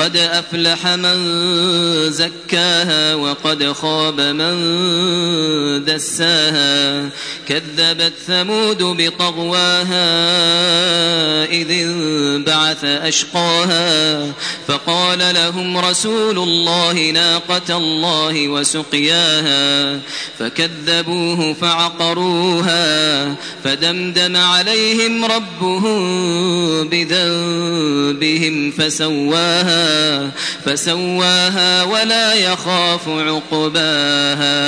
قد أفلح من زكاها وقد خاب من دساها. كذبت ثمود بطغواها إذ انبعث أشقاها فقال لهم رسول الله ناقة الله وسقياها فكذبوه فعقروها فدمدم عليهم ربهم بذنبهم فسواها فسواها ولا يخاف عقباها